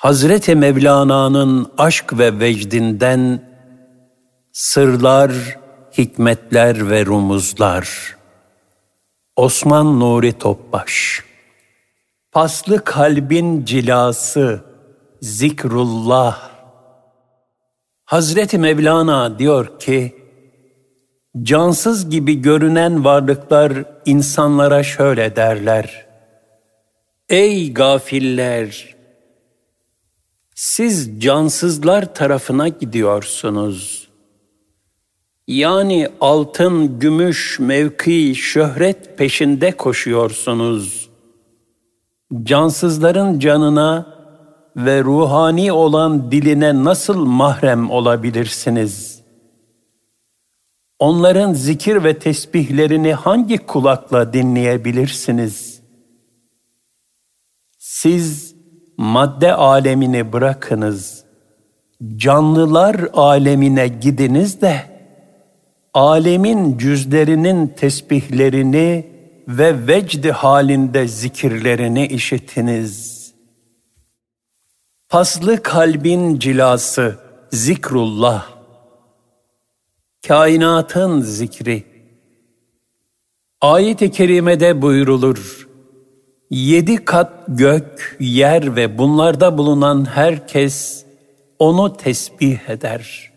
Hazreti Mevlana'nın aşk ve vecdinden sırlar, hikmetler ve rumuzlar. Osman Nuri Topbaş Paslı kalbin cilası, zikrullah. Hazreti Mevlana diyor ki, cansız gibi görünen varlıklar insanlara şöyle derler. Ey gafiller! Siz cansızlar tarafına gidiyorsunuz. Yani altın, gümüş, mevki, şöhret peşinde koşuyorsunuz. Cansızların canına ve ruhani olan diline nasıl mahrem olabilirsiniz? Onların zikir ve tesbihlerini hangi kulakla dinleyebilirsiniz? Siz madde alemini bırakınız. Canlılar alemine gidiniz de alemin cüzlerinin tesbihlerini ve vecdi halinde zikirlerini işitiniz. Paslı kalbin cilası zikrullah. Kainatın zikri. Ayet-i kerimede buyrulur. Yedi kat gök, yer ve bunlarda bulunan herkes onu tesbih eder.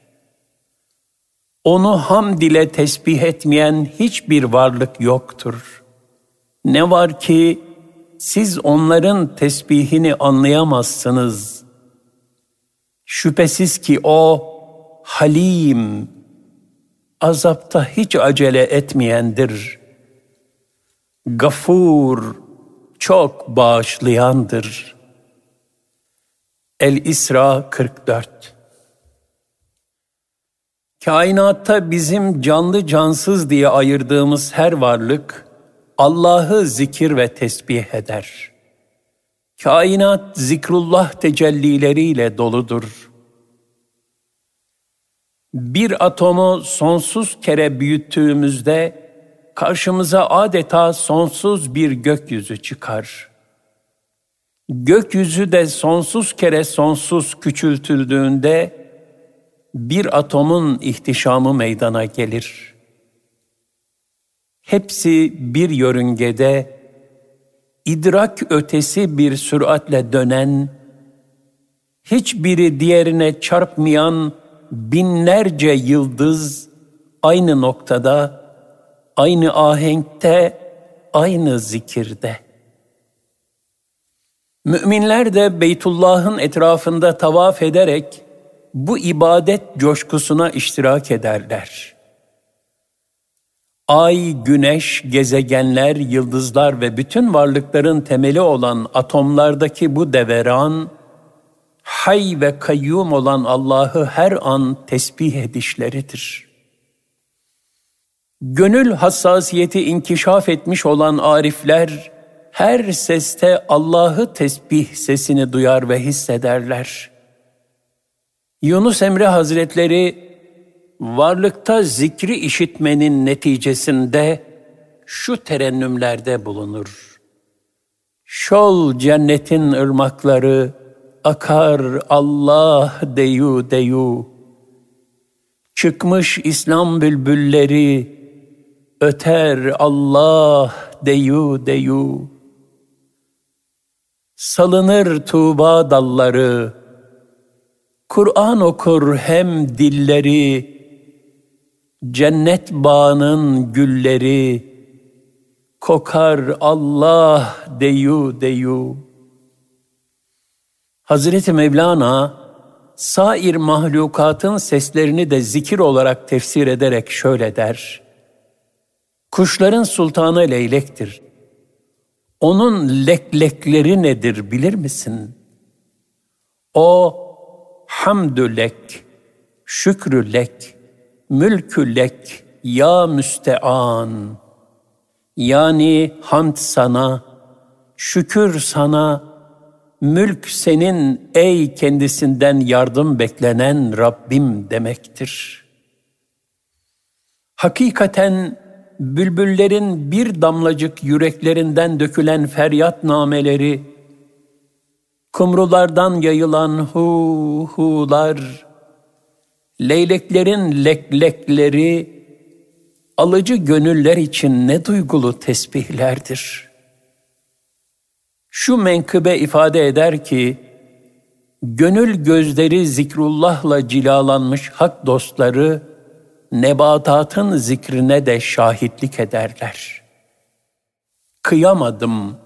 Onu hamd ile tesbih etmeyen hiçbir varlık yoktur. Ne var ki siz onların tesbihini anlayamazsınız. Şüphesiz ki o halim, azapta hiç acele etmeyendir. Gafur, çok bağışlayandır. El-İsra 44 Kainatta bizim canlı cansız diye ayırdığımız her varlık, Allah'ı zikir ve tesbih eder. Kainat zikrullah tecellileriyle doludur. Bir atomu sonsuz kere büyüttüğümüzde karşımıza adeta sonsuz bir gökyüzü çıkar. Gökyüzü de sonsuz kere sonsuz küçültüldüğünde bir atomun ihtişamı meydana gelir. Hepsi bir yörüngede idrak ötesi bir süratle dönen, hiçbiri diğerine çarpmayan binlerce yıldız aynı noktada, aynı ahenkte, aynı zikirde. Müminler de Beytullah'ın etrafında tavaf ederek bu ibadet coşkusuna iştirak ederler. Ay, güneş, gezegenler, yıldızlar ve bütün varlıkların temeli olan atomlardaki bu deveran, hay ve kayyum olan Allah'ı her an tesbih edişleridir. Gönül hassasiyeti inkişaf etmiş olan arifler, her seste Allah'ı tesbih sesini duyar ve hissederler. Yunus Emre Hazretleri varlıkta zikri işitmenin neticesinde şu terennümlerde bulunur. Şol cennetin ırmakları akar Allah deyu deyu. Çıkmış İslam bülbülleri öter Allah deyu deyu. Salınır tuğba dalları, Kur'an okur hem dilleri, Cennet bağının gülleri kokar Allah deyu deyu. Hazreti Mevlana sair mahlukatın seslerini de zikir olarak tefsir ederek şöyle der. Kuşların sultanı leylektir. Onun leklekleri nedir bilir misin? O hamdülek, şükrülek, mülkü lek ya müstean. Yani hamd sana, şükür sana, mülk senin ey kendisinden yardım beklenen Rabbim demektir. Hakikaten bülbüllerin bir damlacık yüreklerinden dökülen feryat nameleri, kumrulardan yayılan hu hular, leyleklerin leklekleri, alıcı gönüller için ne duygulu tesbihlerdir. Şu menkıbe ifade eder ki, gönül gözleri zikrullahla cilalanmış hak dostları, nebatatın zikrine de şahitlik ederler. Kıyamadım.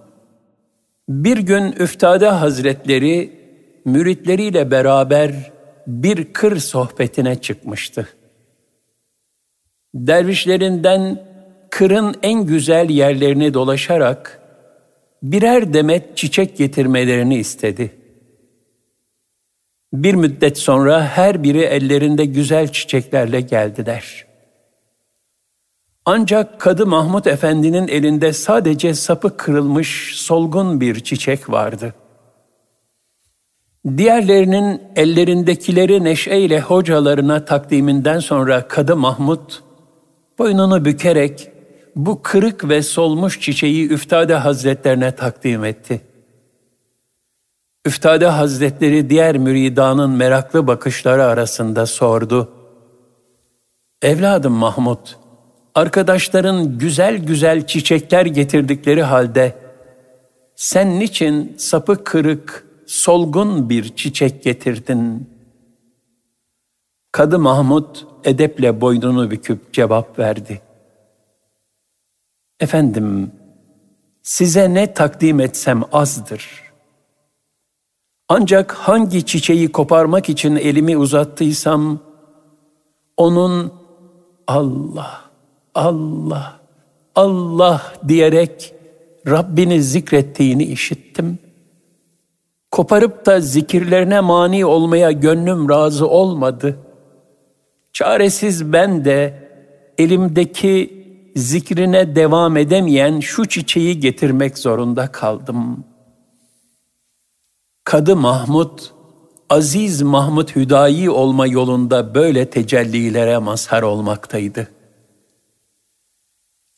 Bir gün Üftade Hazretleri müritleriyle beraber bir kır sohbetine çıkmıştı. Dervişlerinden kırın en güzel yerlerini dolaşarak birer demet çiçek getirmelerini istedi. Bir müddet sonra her biri ellerinde güzel çiçeklerle geldiler. Ancak Kadı Mahmud Efendi'nin elinde sadece sapı kırılmış solgun bir çiçek vardı. Diğerlerinin ellerindekileri neşeyle hocalarına takdiminden sonra Kadı Mahmud boynunu bükerek bu kırık ve solmuş çiçeği Üftade Hazretlerine takdim etti. Üftade Hazretleri diğer müridanın meraklı bakışları arasında sordu. Evladım Mahmud, arkadaşların güzel güzel çiçekler getirdikleri halde sen niçin sapı kırık, solgun bir çiçek getirdin? Kadı Mahmud edeple boynunu büküp cevap verdi. Efendim, size ne takdim etsem azdır. Ancak hangi çiçeği koparmak için elimi uzattıysam, onun Allah, Allah, Allah diyerek Rabbini zikrettiğini işittim. Koparıp da zikirlerine mani olmaya gönlüm razı olmadı. Çaresiz ben de elimdeki zikrine devam edemeyen şu çiçeği getirmek zorunda kaldım. Kadı Mahmud, Aziz Mahmud Hüdayi olma yolunda böyle tecellilere mazhar olmaktaydı.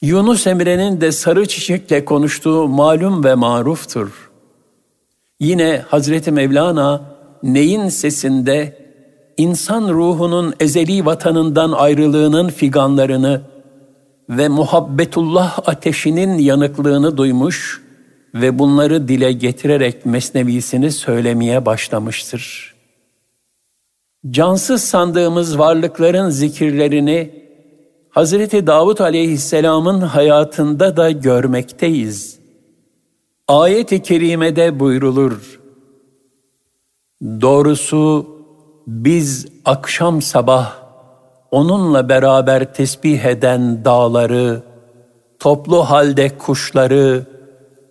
Yunus Emre'nin de sarı çiçekle konuştuğu malum ve maruftur. Yine Hazreti Mevlana neyin sesinde insan ruhunun ezeli vatanından ayrılığının figanlarını ve muhabbetullah ateşinin yanıklığını duymuş ve bunları dile getirerek mesnevisini söylemeye başlamıştır. Cansız sandığımız varlıkların zikirlerini Hazreti Davut aleyhisselamın hayatında da görmekteyiz. Ayet-i kerimede buyrulur. Doğrusu biz akşam sabah onunla beraber tesbih eden dağları, toplu halde kuşları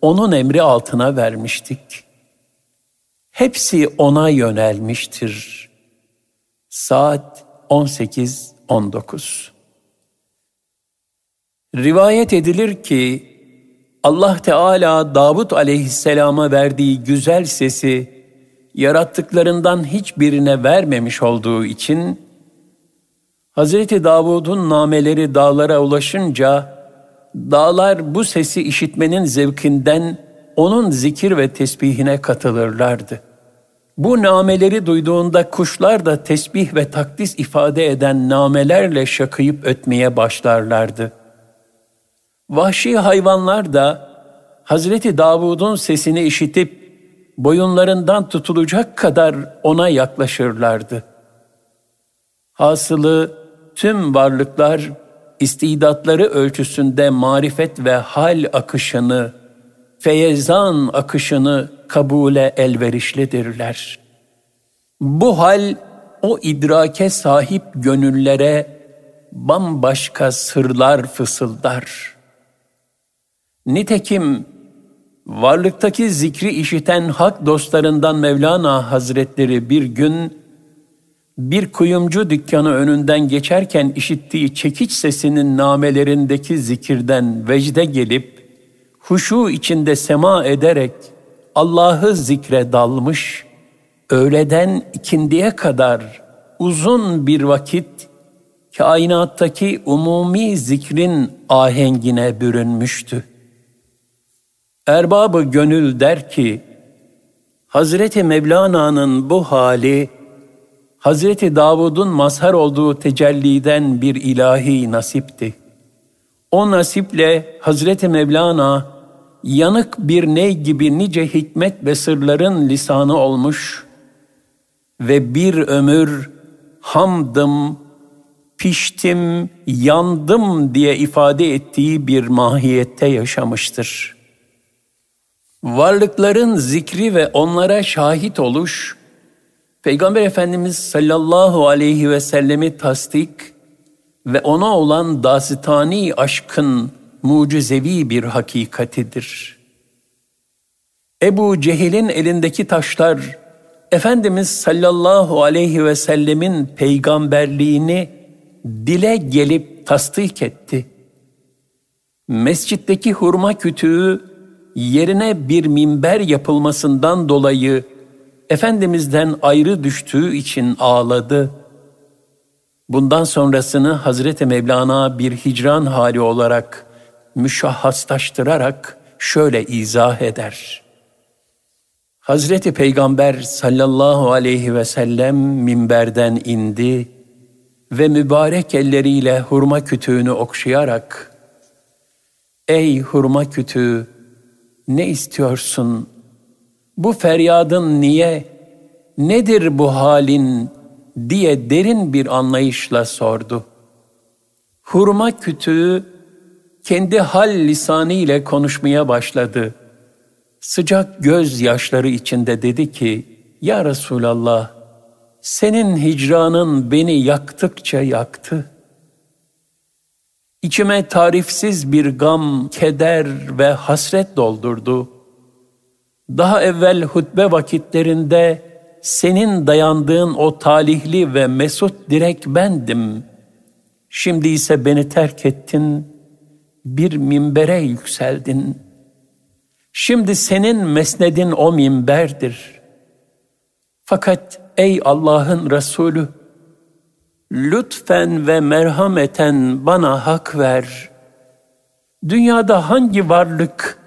onun emri altına vermiştik. Hepsi ona yönelmiştir. Saat 18-19 Rivayet edilir ki Allah Teala Davut aleyhisselama verdiği güzel sesi yarattıklarından hiçbirine vermemiş olduğu için Hazreti Davud'un nameleri dağlara ulaşınca dağlar bu sesi işitmenin zevkinden onun zikir ve tesbihine katılırlardı. Bu nameleri duyduğunda kuşlar da tesbih ve takdis ifade eden namelerle şakıyıp ötmeye başlarlardı. Vahşi hayvanlar da Hazreti Davud'un sesini işitip boyunlarından tutulacak kadar ona yaklaşırlardı. Hasılı tüm varlıklar istidatları ölçüsünde marifet ve hal akışını, feyezan akışını kabule elverişlidirler. Bu hal o idrake sahip gönüllere bambaşka sırlar fısıldar. Nitekim varlıktaki zikri işiten hak dostlarından Mevlana Hazretleri bir gün bir kuyumcu dükkanı önünden geçerken işittiği çekiç sesinin namelerindeki zikirden vecde gelip, huşu içinde sema ederek Allah'ı zikre dalmış, öğleden ikindiye kadar uzun bir vakit kainattaki umumi zikrin ahengine bürünmüştü. Erbabı gönül der ki, Hazreti Mevlana'nın bu hali, Hazreti Davud'un mazhar olduğu tecelliden bir ilahi nasipti. O nasiple Hazreti Mevlana, yanık bir ney gibi nice hikmet ve sırların lisanı olmuş ve bir ömür hamdım, piştim, yandım diye ifade ettiği bir mahiyette yaşamıştır. Varlıkların zikri ve onlara şahit oluş, Peygamber Efendimiz sallallahu aleyhi ve sellemi tasdik ve ona olan dasitani aşkın mucizevi bir hakikatidir. Ebu Cehil'in elindeki taşlar, Efendimiz sallallahu aleyhi ve sellemin peygamberliğini dile gelip tasdik etti. Mescitteki hurma kütüğü yerine bir minber yapılmasından dolayı Efendimiz'den ayrı düştüğü için ağladı. Bundan sonrasını Hazreti Mevlana bir hicran hali olarak müşahhaslaştırarak şöyle izah eder. Hazreti Peygamber sallallahu aleyhi ve sellem minberden indi ve mübarek elleriyle hurma kütüğünü okşayarak Ey hurma kütüğü ne istiyorsun? Bu feryadın niye? Nedir bu halin? diye derin bir anlayışla sordu. Hurma kütüğü kendi hal lisanı ile konuşmaya başladı. Sıcak göz yaşları içinde dedi ki, Ya Resulallah, senin hicranın beni yaktıkça yaktı. İçime tarifsiz bir gam, keder ve hasret doldurdu. Daha evvel hutbe vakitlerinde senin dayandığın o talihli ve mesut direk bendim. Şimdi ise beni terk ettin, bir minbere yükseldin. Şimdi senin mesnedin o minberdir. Fakat ey Allah'ın Resulü, lütfen ve merhameten bana hak ver. Dünyada hangi varlık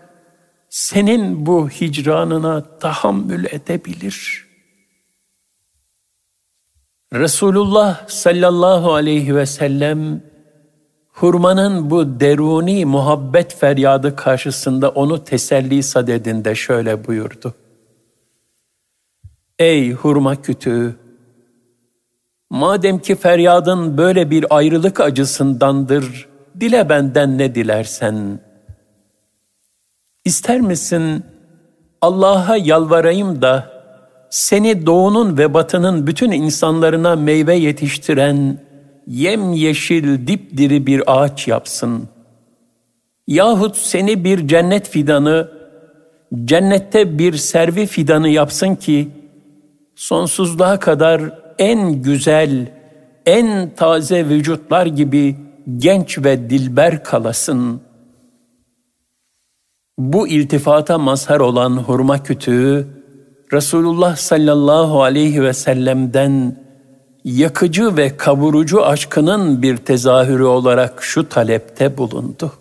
senin bu hicranına tahammül edebilir? Resulullah sallallahu aleyhi ve sellem hurmanın bu deruni muhabbet feryadı karşısında onu teselli sadedinde şöyle buyurdu. Ey hurma kütüğü! Madem ki feryadın böyle bir ayrılık acısındandır, dile benden ne dilersen. İster misin Allah'a yalvarayım da seni doğunun ve batının bütün insanlarına meyve yetiştiren yem yeşil dipdiri bir ağaç yapsın. Yahut seni bir cennet fidanı, cennette bir servi fidanı yapsın ki, sonsuzluğa kadar en güzel, en taze vücutlar gibi genç ve dilber kalasın. Bu iltifata mazhar olan hurma kütüğü, Resulullah sallallahu aleyhi ve sellem'den yakıcı ve kavurucu aşkının bir tezahürü olarak şu talepte bulundu.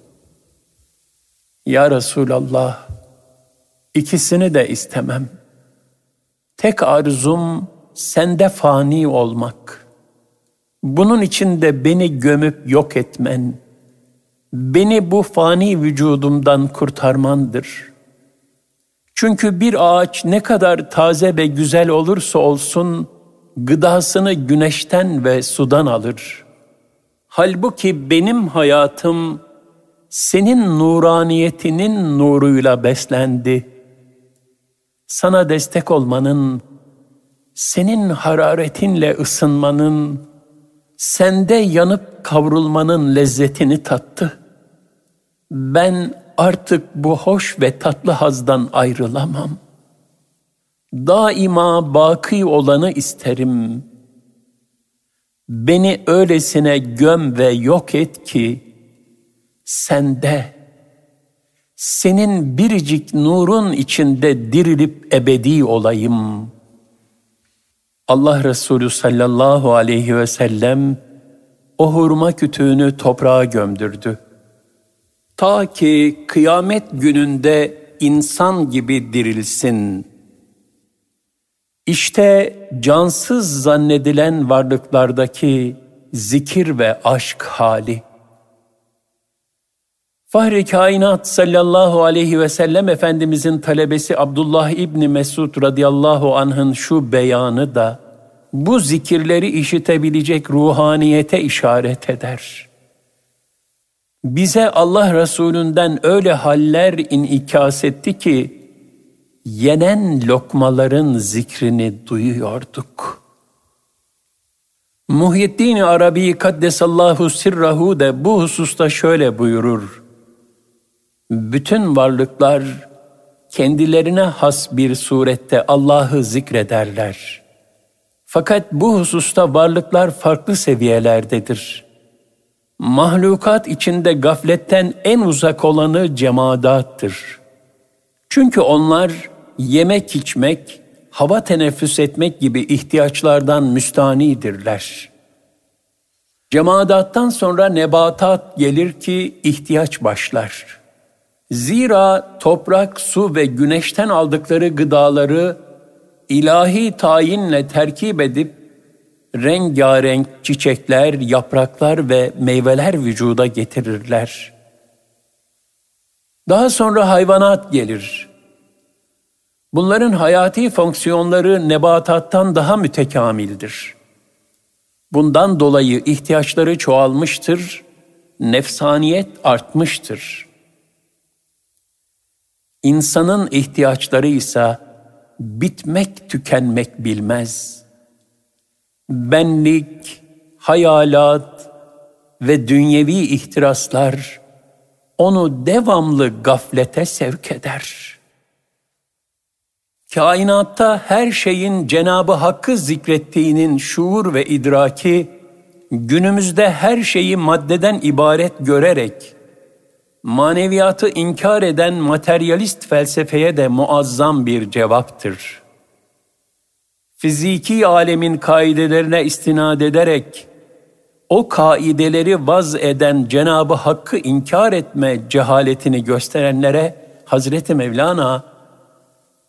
Ya Resulallah, ikisini de istemem. Tek arzum sende fani olmak. Bunun için de beni gömüp yok etmen, beni bu fani vücudumdan kurtarmandır. Çünkü bir ağaç ne kadar taze ve güzel olursa olsun, gıdasını güneşten ve sudan alır. Halbuki benim hayatım senin nuraniyetinin nuruyla beslendi. Sana destek olmanın, senin hararetinle ısınmanın, sende yanıp kavrulmanın lezzetini tattı. Ben artık bu hoş ve tatlı hazdan ayrılamam. Daima baki olanı isterim. Beni öylesine göm ve yok et ki, sende, senin biricik nurun içinde dirilip ebedi olayım.'' Allah Resulü sallallahu aleyhi ve sellem o hurma kütüğünü toprağa gömdürdü. Ta ki kıyamet gününde insan gibi dirilsin. İşte cansız zannedilen varlıklardaki zikir ve aşk hali. Fahri kainat sallallahu aleyhi ve sellem Efendimizin talebesi Abdullah İbni Mesud radıyallahu anh'ın şu beyanı da bu zikirleri işitebilecek ruhaniyete işaret eder. Bize Allah Resulünden öyle haller inikas etti ki, yenen lokmaların zikrini duyuyorduk. Muhyiddin Arabi Kaddesallahu Sirrahu de bu hususta şöyle buyurur. Bütün varlıklar kendilerine has bir surette Allah'ı zikrederler. Fakat bu hususta varlıklar farklı seviyelerdedir. Mahlukat içinde gafletten en uzak olanı cemadattır. Çünkü onlar yemek içmek, hava teneffüs etmek gibi ihtiyaçlardan müstanidirler. Cemadattan sonra nebatat gelir ki ihtiyaç başlar. Zira toprak, su ve güneşten aldıkları gıdaları ilahi tayinle terkip edip rengarenk çiçekler, yapraklar ve meyveler vücuda getirirler. Daha sonra hayvanat gelir. Bunların hayati fonksiyonları nebatattan daha mütekamildir. Bundan dolayı ihtiyaçları çoğalmıştır, nefsaniyet artmıştır. İnsanın ihtiyaçları ise bitmek tükenmek bilmez. Benlik, hayalat ve dünyevi ihtiraslar onu devamlı gaflete sevk eder.'' kainatta her şeyin Cenabı Hakk'ı zikrettiğinin şuur ve idraki, günümüzde her şeyi maddeden ibaret görerek, maneviyatı inkar eden materyalist felsefeye de muazzam bir cevaptır. Fiziki alemin kaidelerine istinad ederek, o kaideleri vaz eden Cenabı Hakk'ı inkar etme cehaletini gösterenlere Hazreti Mevlana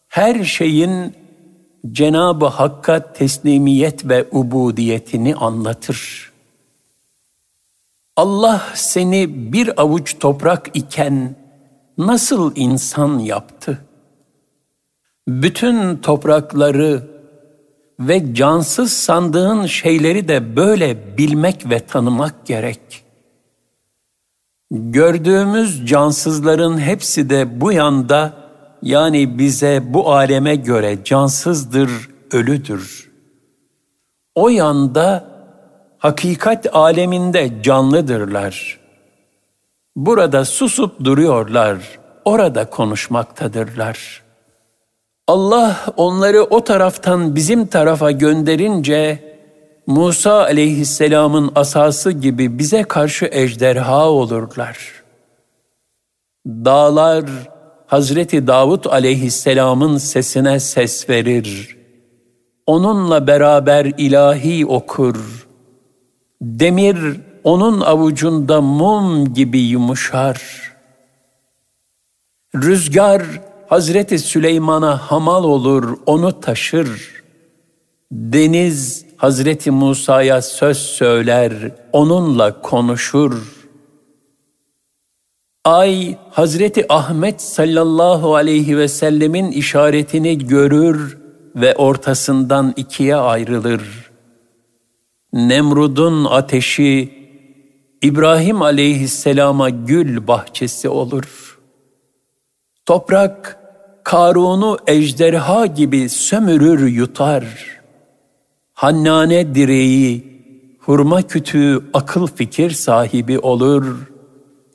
her şeyin Cenab-ı Hakk'a teslimiyet ve ubudiyetini anlatır. Allah seni bir avuç toprak iken nasıl insan yaptı? Bütün toprakları ve cansız sandığın şeyleri de böyle bilmek ve tanımak gerek. Gördüğümüz cansızların hepsi de bu yanda yani bize bu aleme göre cansızdır, ölüdür. O yanda hakikat aleminde canlıdırlar. Burada susup duruyorlar, orada konuşmaktadırlar. Allah onları o taraftan bizim tarafa gönderince Musa aleyhisselamın asası gibi bize karşı ejderha olurlar. Dağlar Hazreti Davut aleyhisselamın sesine ses verir. Onunla beraber ilahi okur. Demir onun avucunda mum gibi yumuşar. Rüzgar Hazreti Süleyman'a hamal olur, onu taşır. Deniz Hazreti Musa'ya söz söyler, onunla konuşur.'' Ay Hazreti Ahmet sallallahu aleyhi ve sellemin işaretini görür ve ortasından ikiye ayrılır. Nemrud'un ateşi İbrahim aleyhisselama gül bahçesi olur. Toprak Karun'u ejderha gibi sömürür yutar. Hannane direği, hurma kütüğü akıl fikir sahibi olur.''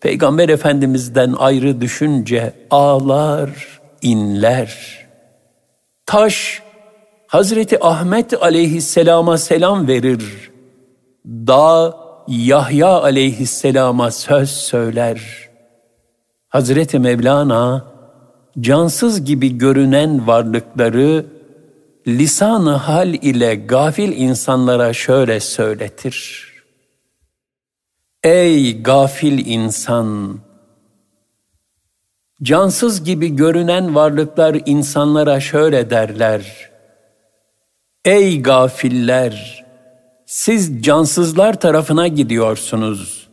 Peygamber Efendimiz'den ayrı düşünce ağlar, inler. Taş, Hazreti Ahmet aleyhisselama selam verir. Dağ, Yahya aleyhisselama söz söyler. Hazreti Mevlana, cansız gibi görünen varlıkları lisanı hal ile gafil insanlara şöyle söyletir. Ey gafil insan! Cansız gibi görünen varlıklar insanlara şöyle derler. Ey gafiller! Siz cansızlar tarafına gidiyorsunuz.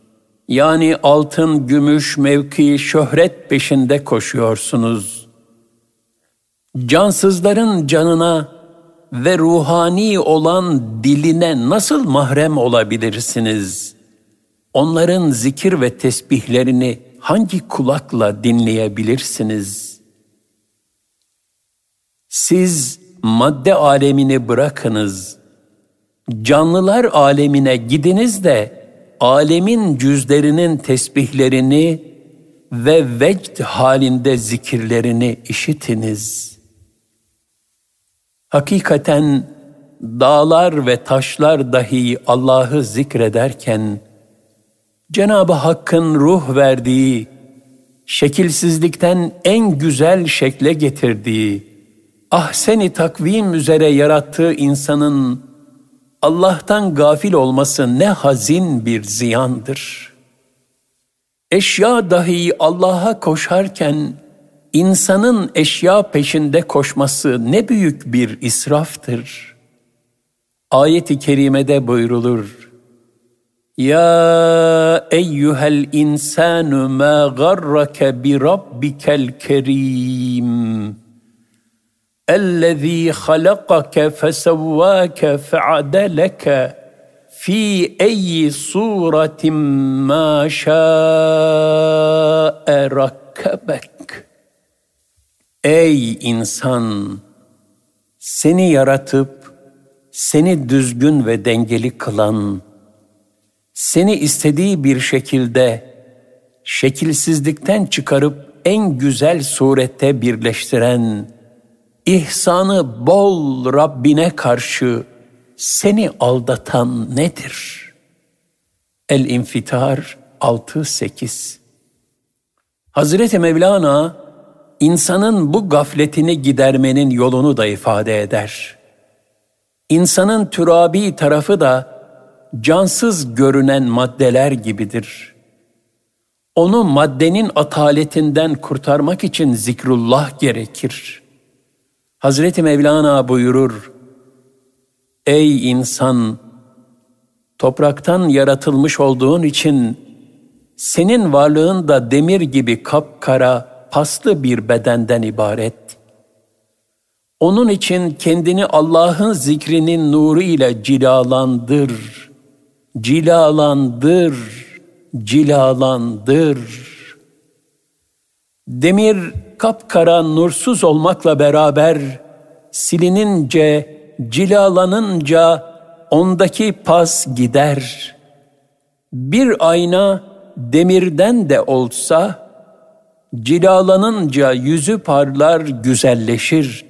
Yani altın, gümüş, mevki, şöhret peşinde koşuyorsunuz. Cansızların canına ve ruhani olan diline nasıl mahrem olabilirsiniz? Onların zikir ve tesbihlerini hangi kulakla dinleyebilirsiniz? Siz madde alemini bırakınız. Canlılar alemine gidiniz de alemin cüzlerinin tesbihlerini ve vecd halinde zikirlerini işitiniz. Hakikaten dağlar ve taşlar dahi Allah'ı zikrederken Cenab-ı Hakk'ın ruh verdiği, şekilsizlikten en güzel şekle getirdiği, ahseni takvim üzere yarattığı insanın Allah'tan gafil olması ne hazin bir ziyandır. Eşya dahi Allah'a koşarken insanın eşya peşinde koşması ne büyük bir israftır. Ayet-i kerimede buyrulur. Ya eyyuhel insanu ma garrake bi rabbikel kerim. الذي خلقك فسواك فعدلك في اي صوره ما شاء ركبك Ey insan! Seni yaratıp, seni düzgün ve dengeli kılan, seni istediği bir şekilde, şekilsizlikten çıkarıp en güzel surette birleştiren, ihsanı bol Rabbine karşı seni aldatan nedir? El-İnfitar 6-8 Hazreti Mevlana, insanın bu gafletini gidermenin yolunu da ifade eder. İnsanın türabi tarafı da cansız görünen maddeler gibidir. Onu maddenin ataletinden kurtarmak için zikrullah gerekir.'' Hazreti Mevlana buyurur, Ey insan! Topraktan yaratılmış olduğun için senin varlığın da demir gibi kapkara, paslı bir bedenden ibaret. Onun için kendini Allah'ın zikrinin nuru ile cilalandır, cilalandır, cilalandır. Demir kapkara nursuz olmakla beraber silinince, cilalanınca ondaki pas gider. Bir ayna demirden de olsa, cilalanınca yüzü parlar, güzelleşir.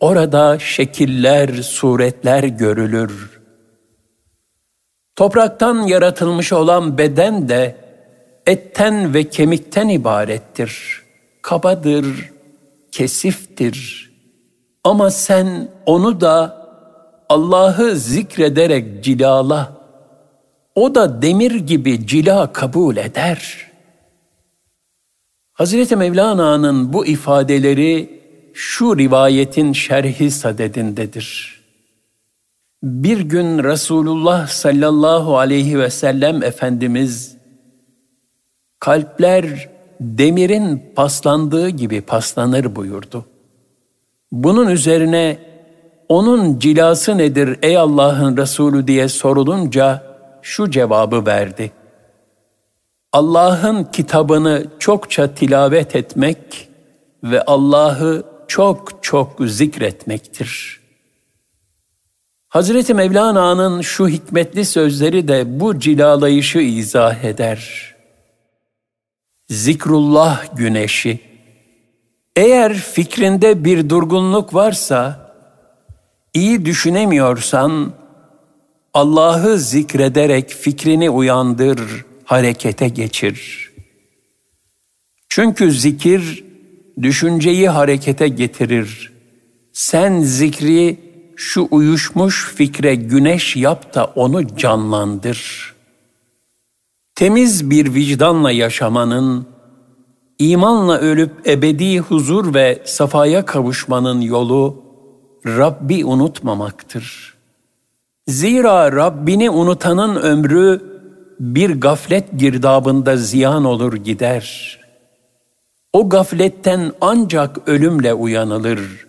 Orada şekiller, suretler görülür. Topraktan yaratılmış olan beden de etten ve kemikten ibarettir.'' Kabadır, kesiftir. Ama sen onu da Allah'ı zikrederek cilala. O da demir gibi cila kabul eder. Hazreti Mevlana'nın bu ifadeleri şu rivayetin şerhi sadedindedir. Bir gün Resulullah sallallahu aleyhi ve sellem Efendimiz kalpler demirin paslandığı gibi paslanır buyurdu. Bunun üzerine onun cilası nedir ey Allah'ın Resulü diye sorulunca şu cevabı verdi. Allah'ın kitabını çokça tilavet etmek ve Allah'ı çok çok zikretmektir. Hazreti Mevlana'nın şu hikmetli sözleri de bu cilalayışı izah eder zikrullah güneşi. Eğer fikrinde bir durgunluk varsa, iyi düşünemiyorsan, Allah'ı zikrederek fikrini uyandır, harekete geçir. Çünkü zikir, düşünceyi harekete getirir. Sen zikri şu uyuşmuş fikre güneş yap da onu canlandır.'' Temiz bir vicdanla yaşamanın, imanla ölüp ebedi huzur ve safaya kavuşmanın yolu, Rabbi unutmamaktır. Zira Rabbini unutanın ömrü bir gaflet girdabında ziyan olur gider. O gafletten ancak ölümle uyanılır.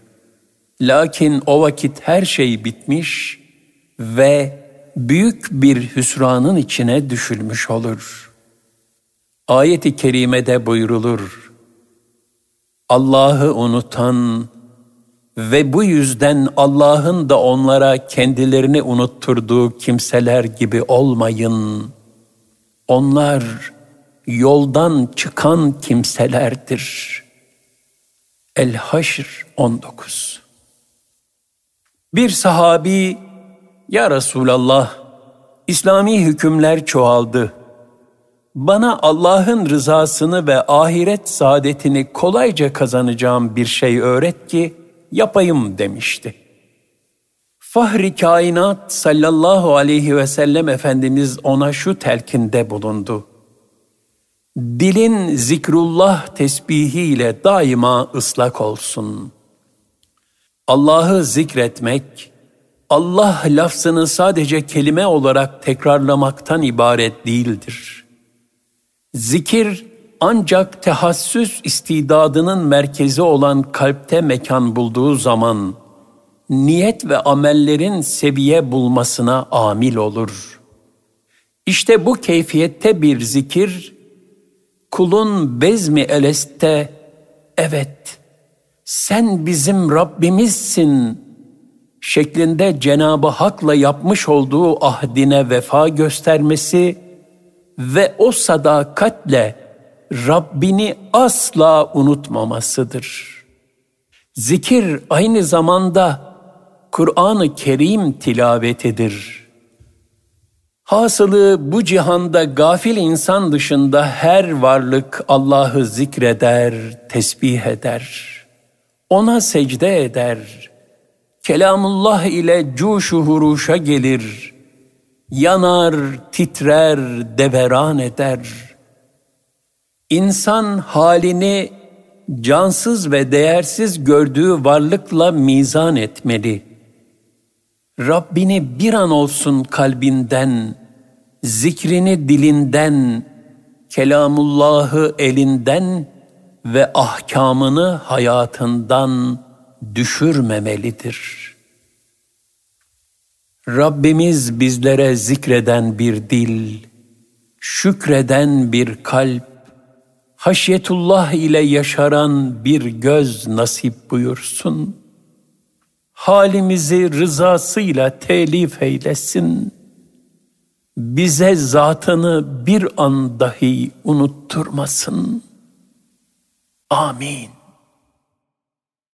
Lakin o vakit her şey bitmiş ve büyük bir hüsranın içine düşülmüş olur. Ayet-i kerimede buyrulur. Allah'ı unutan ve bu yüzden Allah'ın da onlara kendilerini unutturduğu kimseler gibi olmayın. Onlar yoldan çıkan kimselerdir. El-Haşr 19 Bir sahabi, Ya Resulallah, İslami hükümler çoğaldı. Bana Allah'ın rızasını ve ahiret saadetini kolayca kazanacağım bir şey öğret ki yapayım demişti. Fahri kainat sallallahu aleyhi ve sellem Efendimiz ona şu telkinde bulundu. Dilin zikrullah tesbihiyle daima ıslak olsun. Allah'ı zikretmek, Allah lafzını sadece kelime olarak tekrarlamaktan ibaret değildir. Zikir ancak tehassüs istidadının merkezi olan kalpte mekan bulduğu zaman niyet ve amellerin seviye bulmasına amil olur. İşte bu keyfiyette bir zikir kulun bezmi eleste evet sen bizim Rabbimizsin şeklinde Cenabı Hak'la yapmış olduğu ahdine vefa göstermesi ve o sadakatle Rabbini asla unutmamasıdır. Zikir aynı zamanda Kur'an-ı Kerim tilavetidir. Hasılı bu cihanda gafil insan dışında her varlık Allah'ı zikreder, tesbih eder. Ona secde eder. Kelamullah ile cuşu huruşa gelir. Yanar, titrer, deveran eder.'' İnsan halini cansız ve değersiz gördüğü varlıkla mizan etmeli. Rabbini bir an olsun kalbinden, zikrini dilinden, kelamullahı elinden ve ahkamını hayatından düşürmemelidir. Rabbimiz bizlere zikreden bir dil, şükreden bir kalp, haşyetullah ile yaşaran bir göz nasip buyursun. Halimizi rızasıyla telif eylesin. Bize zatını bir an dahi unutturmasın. Amin.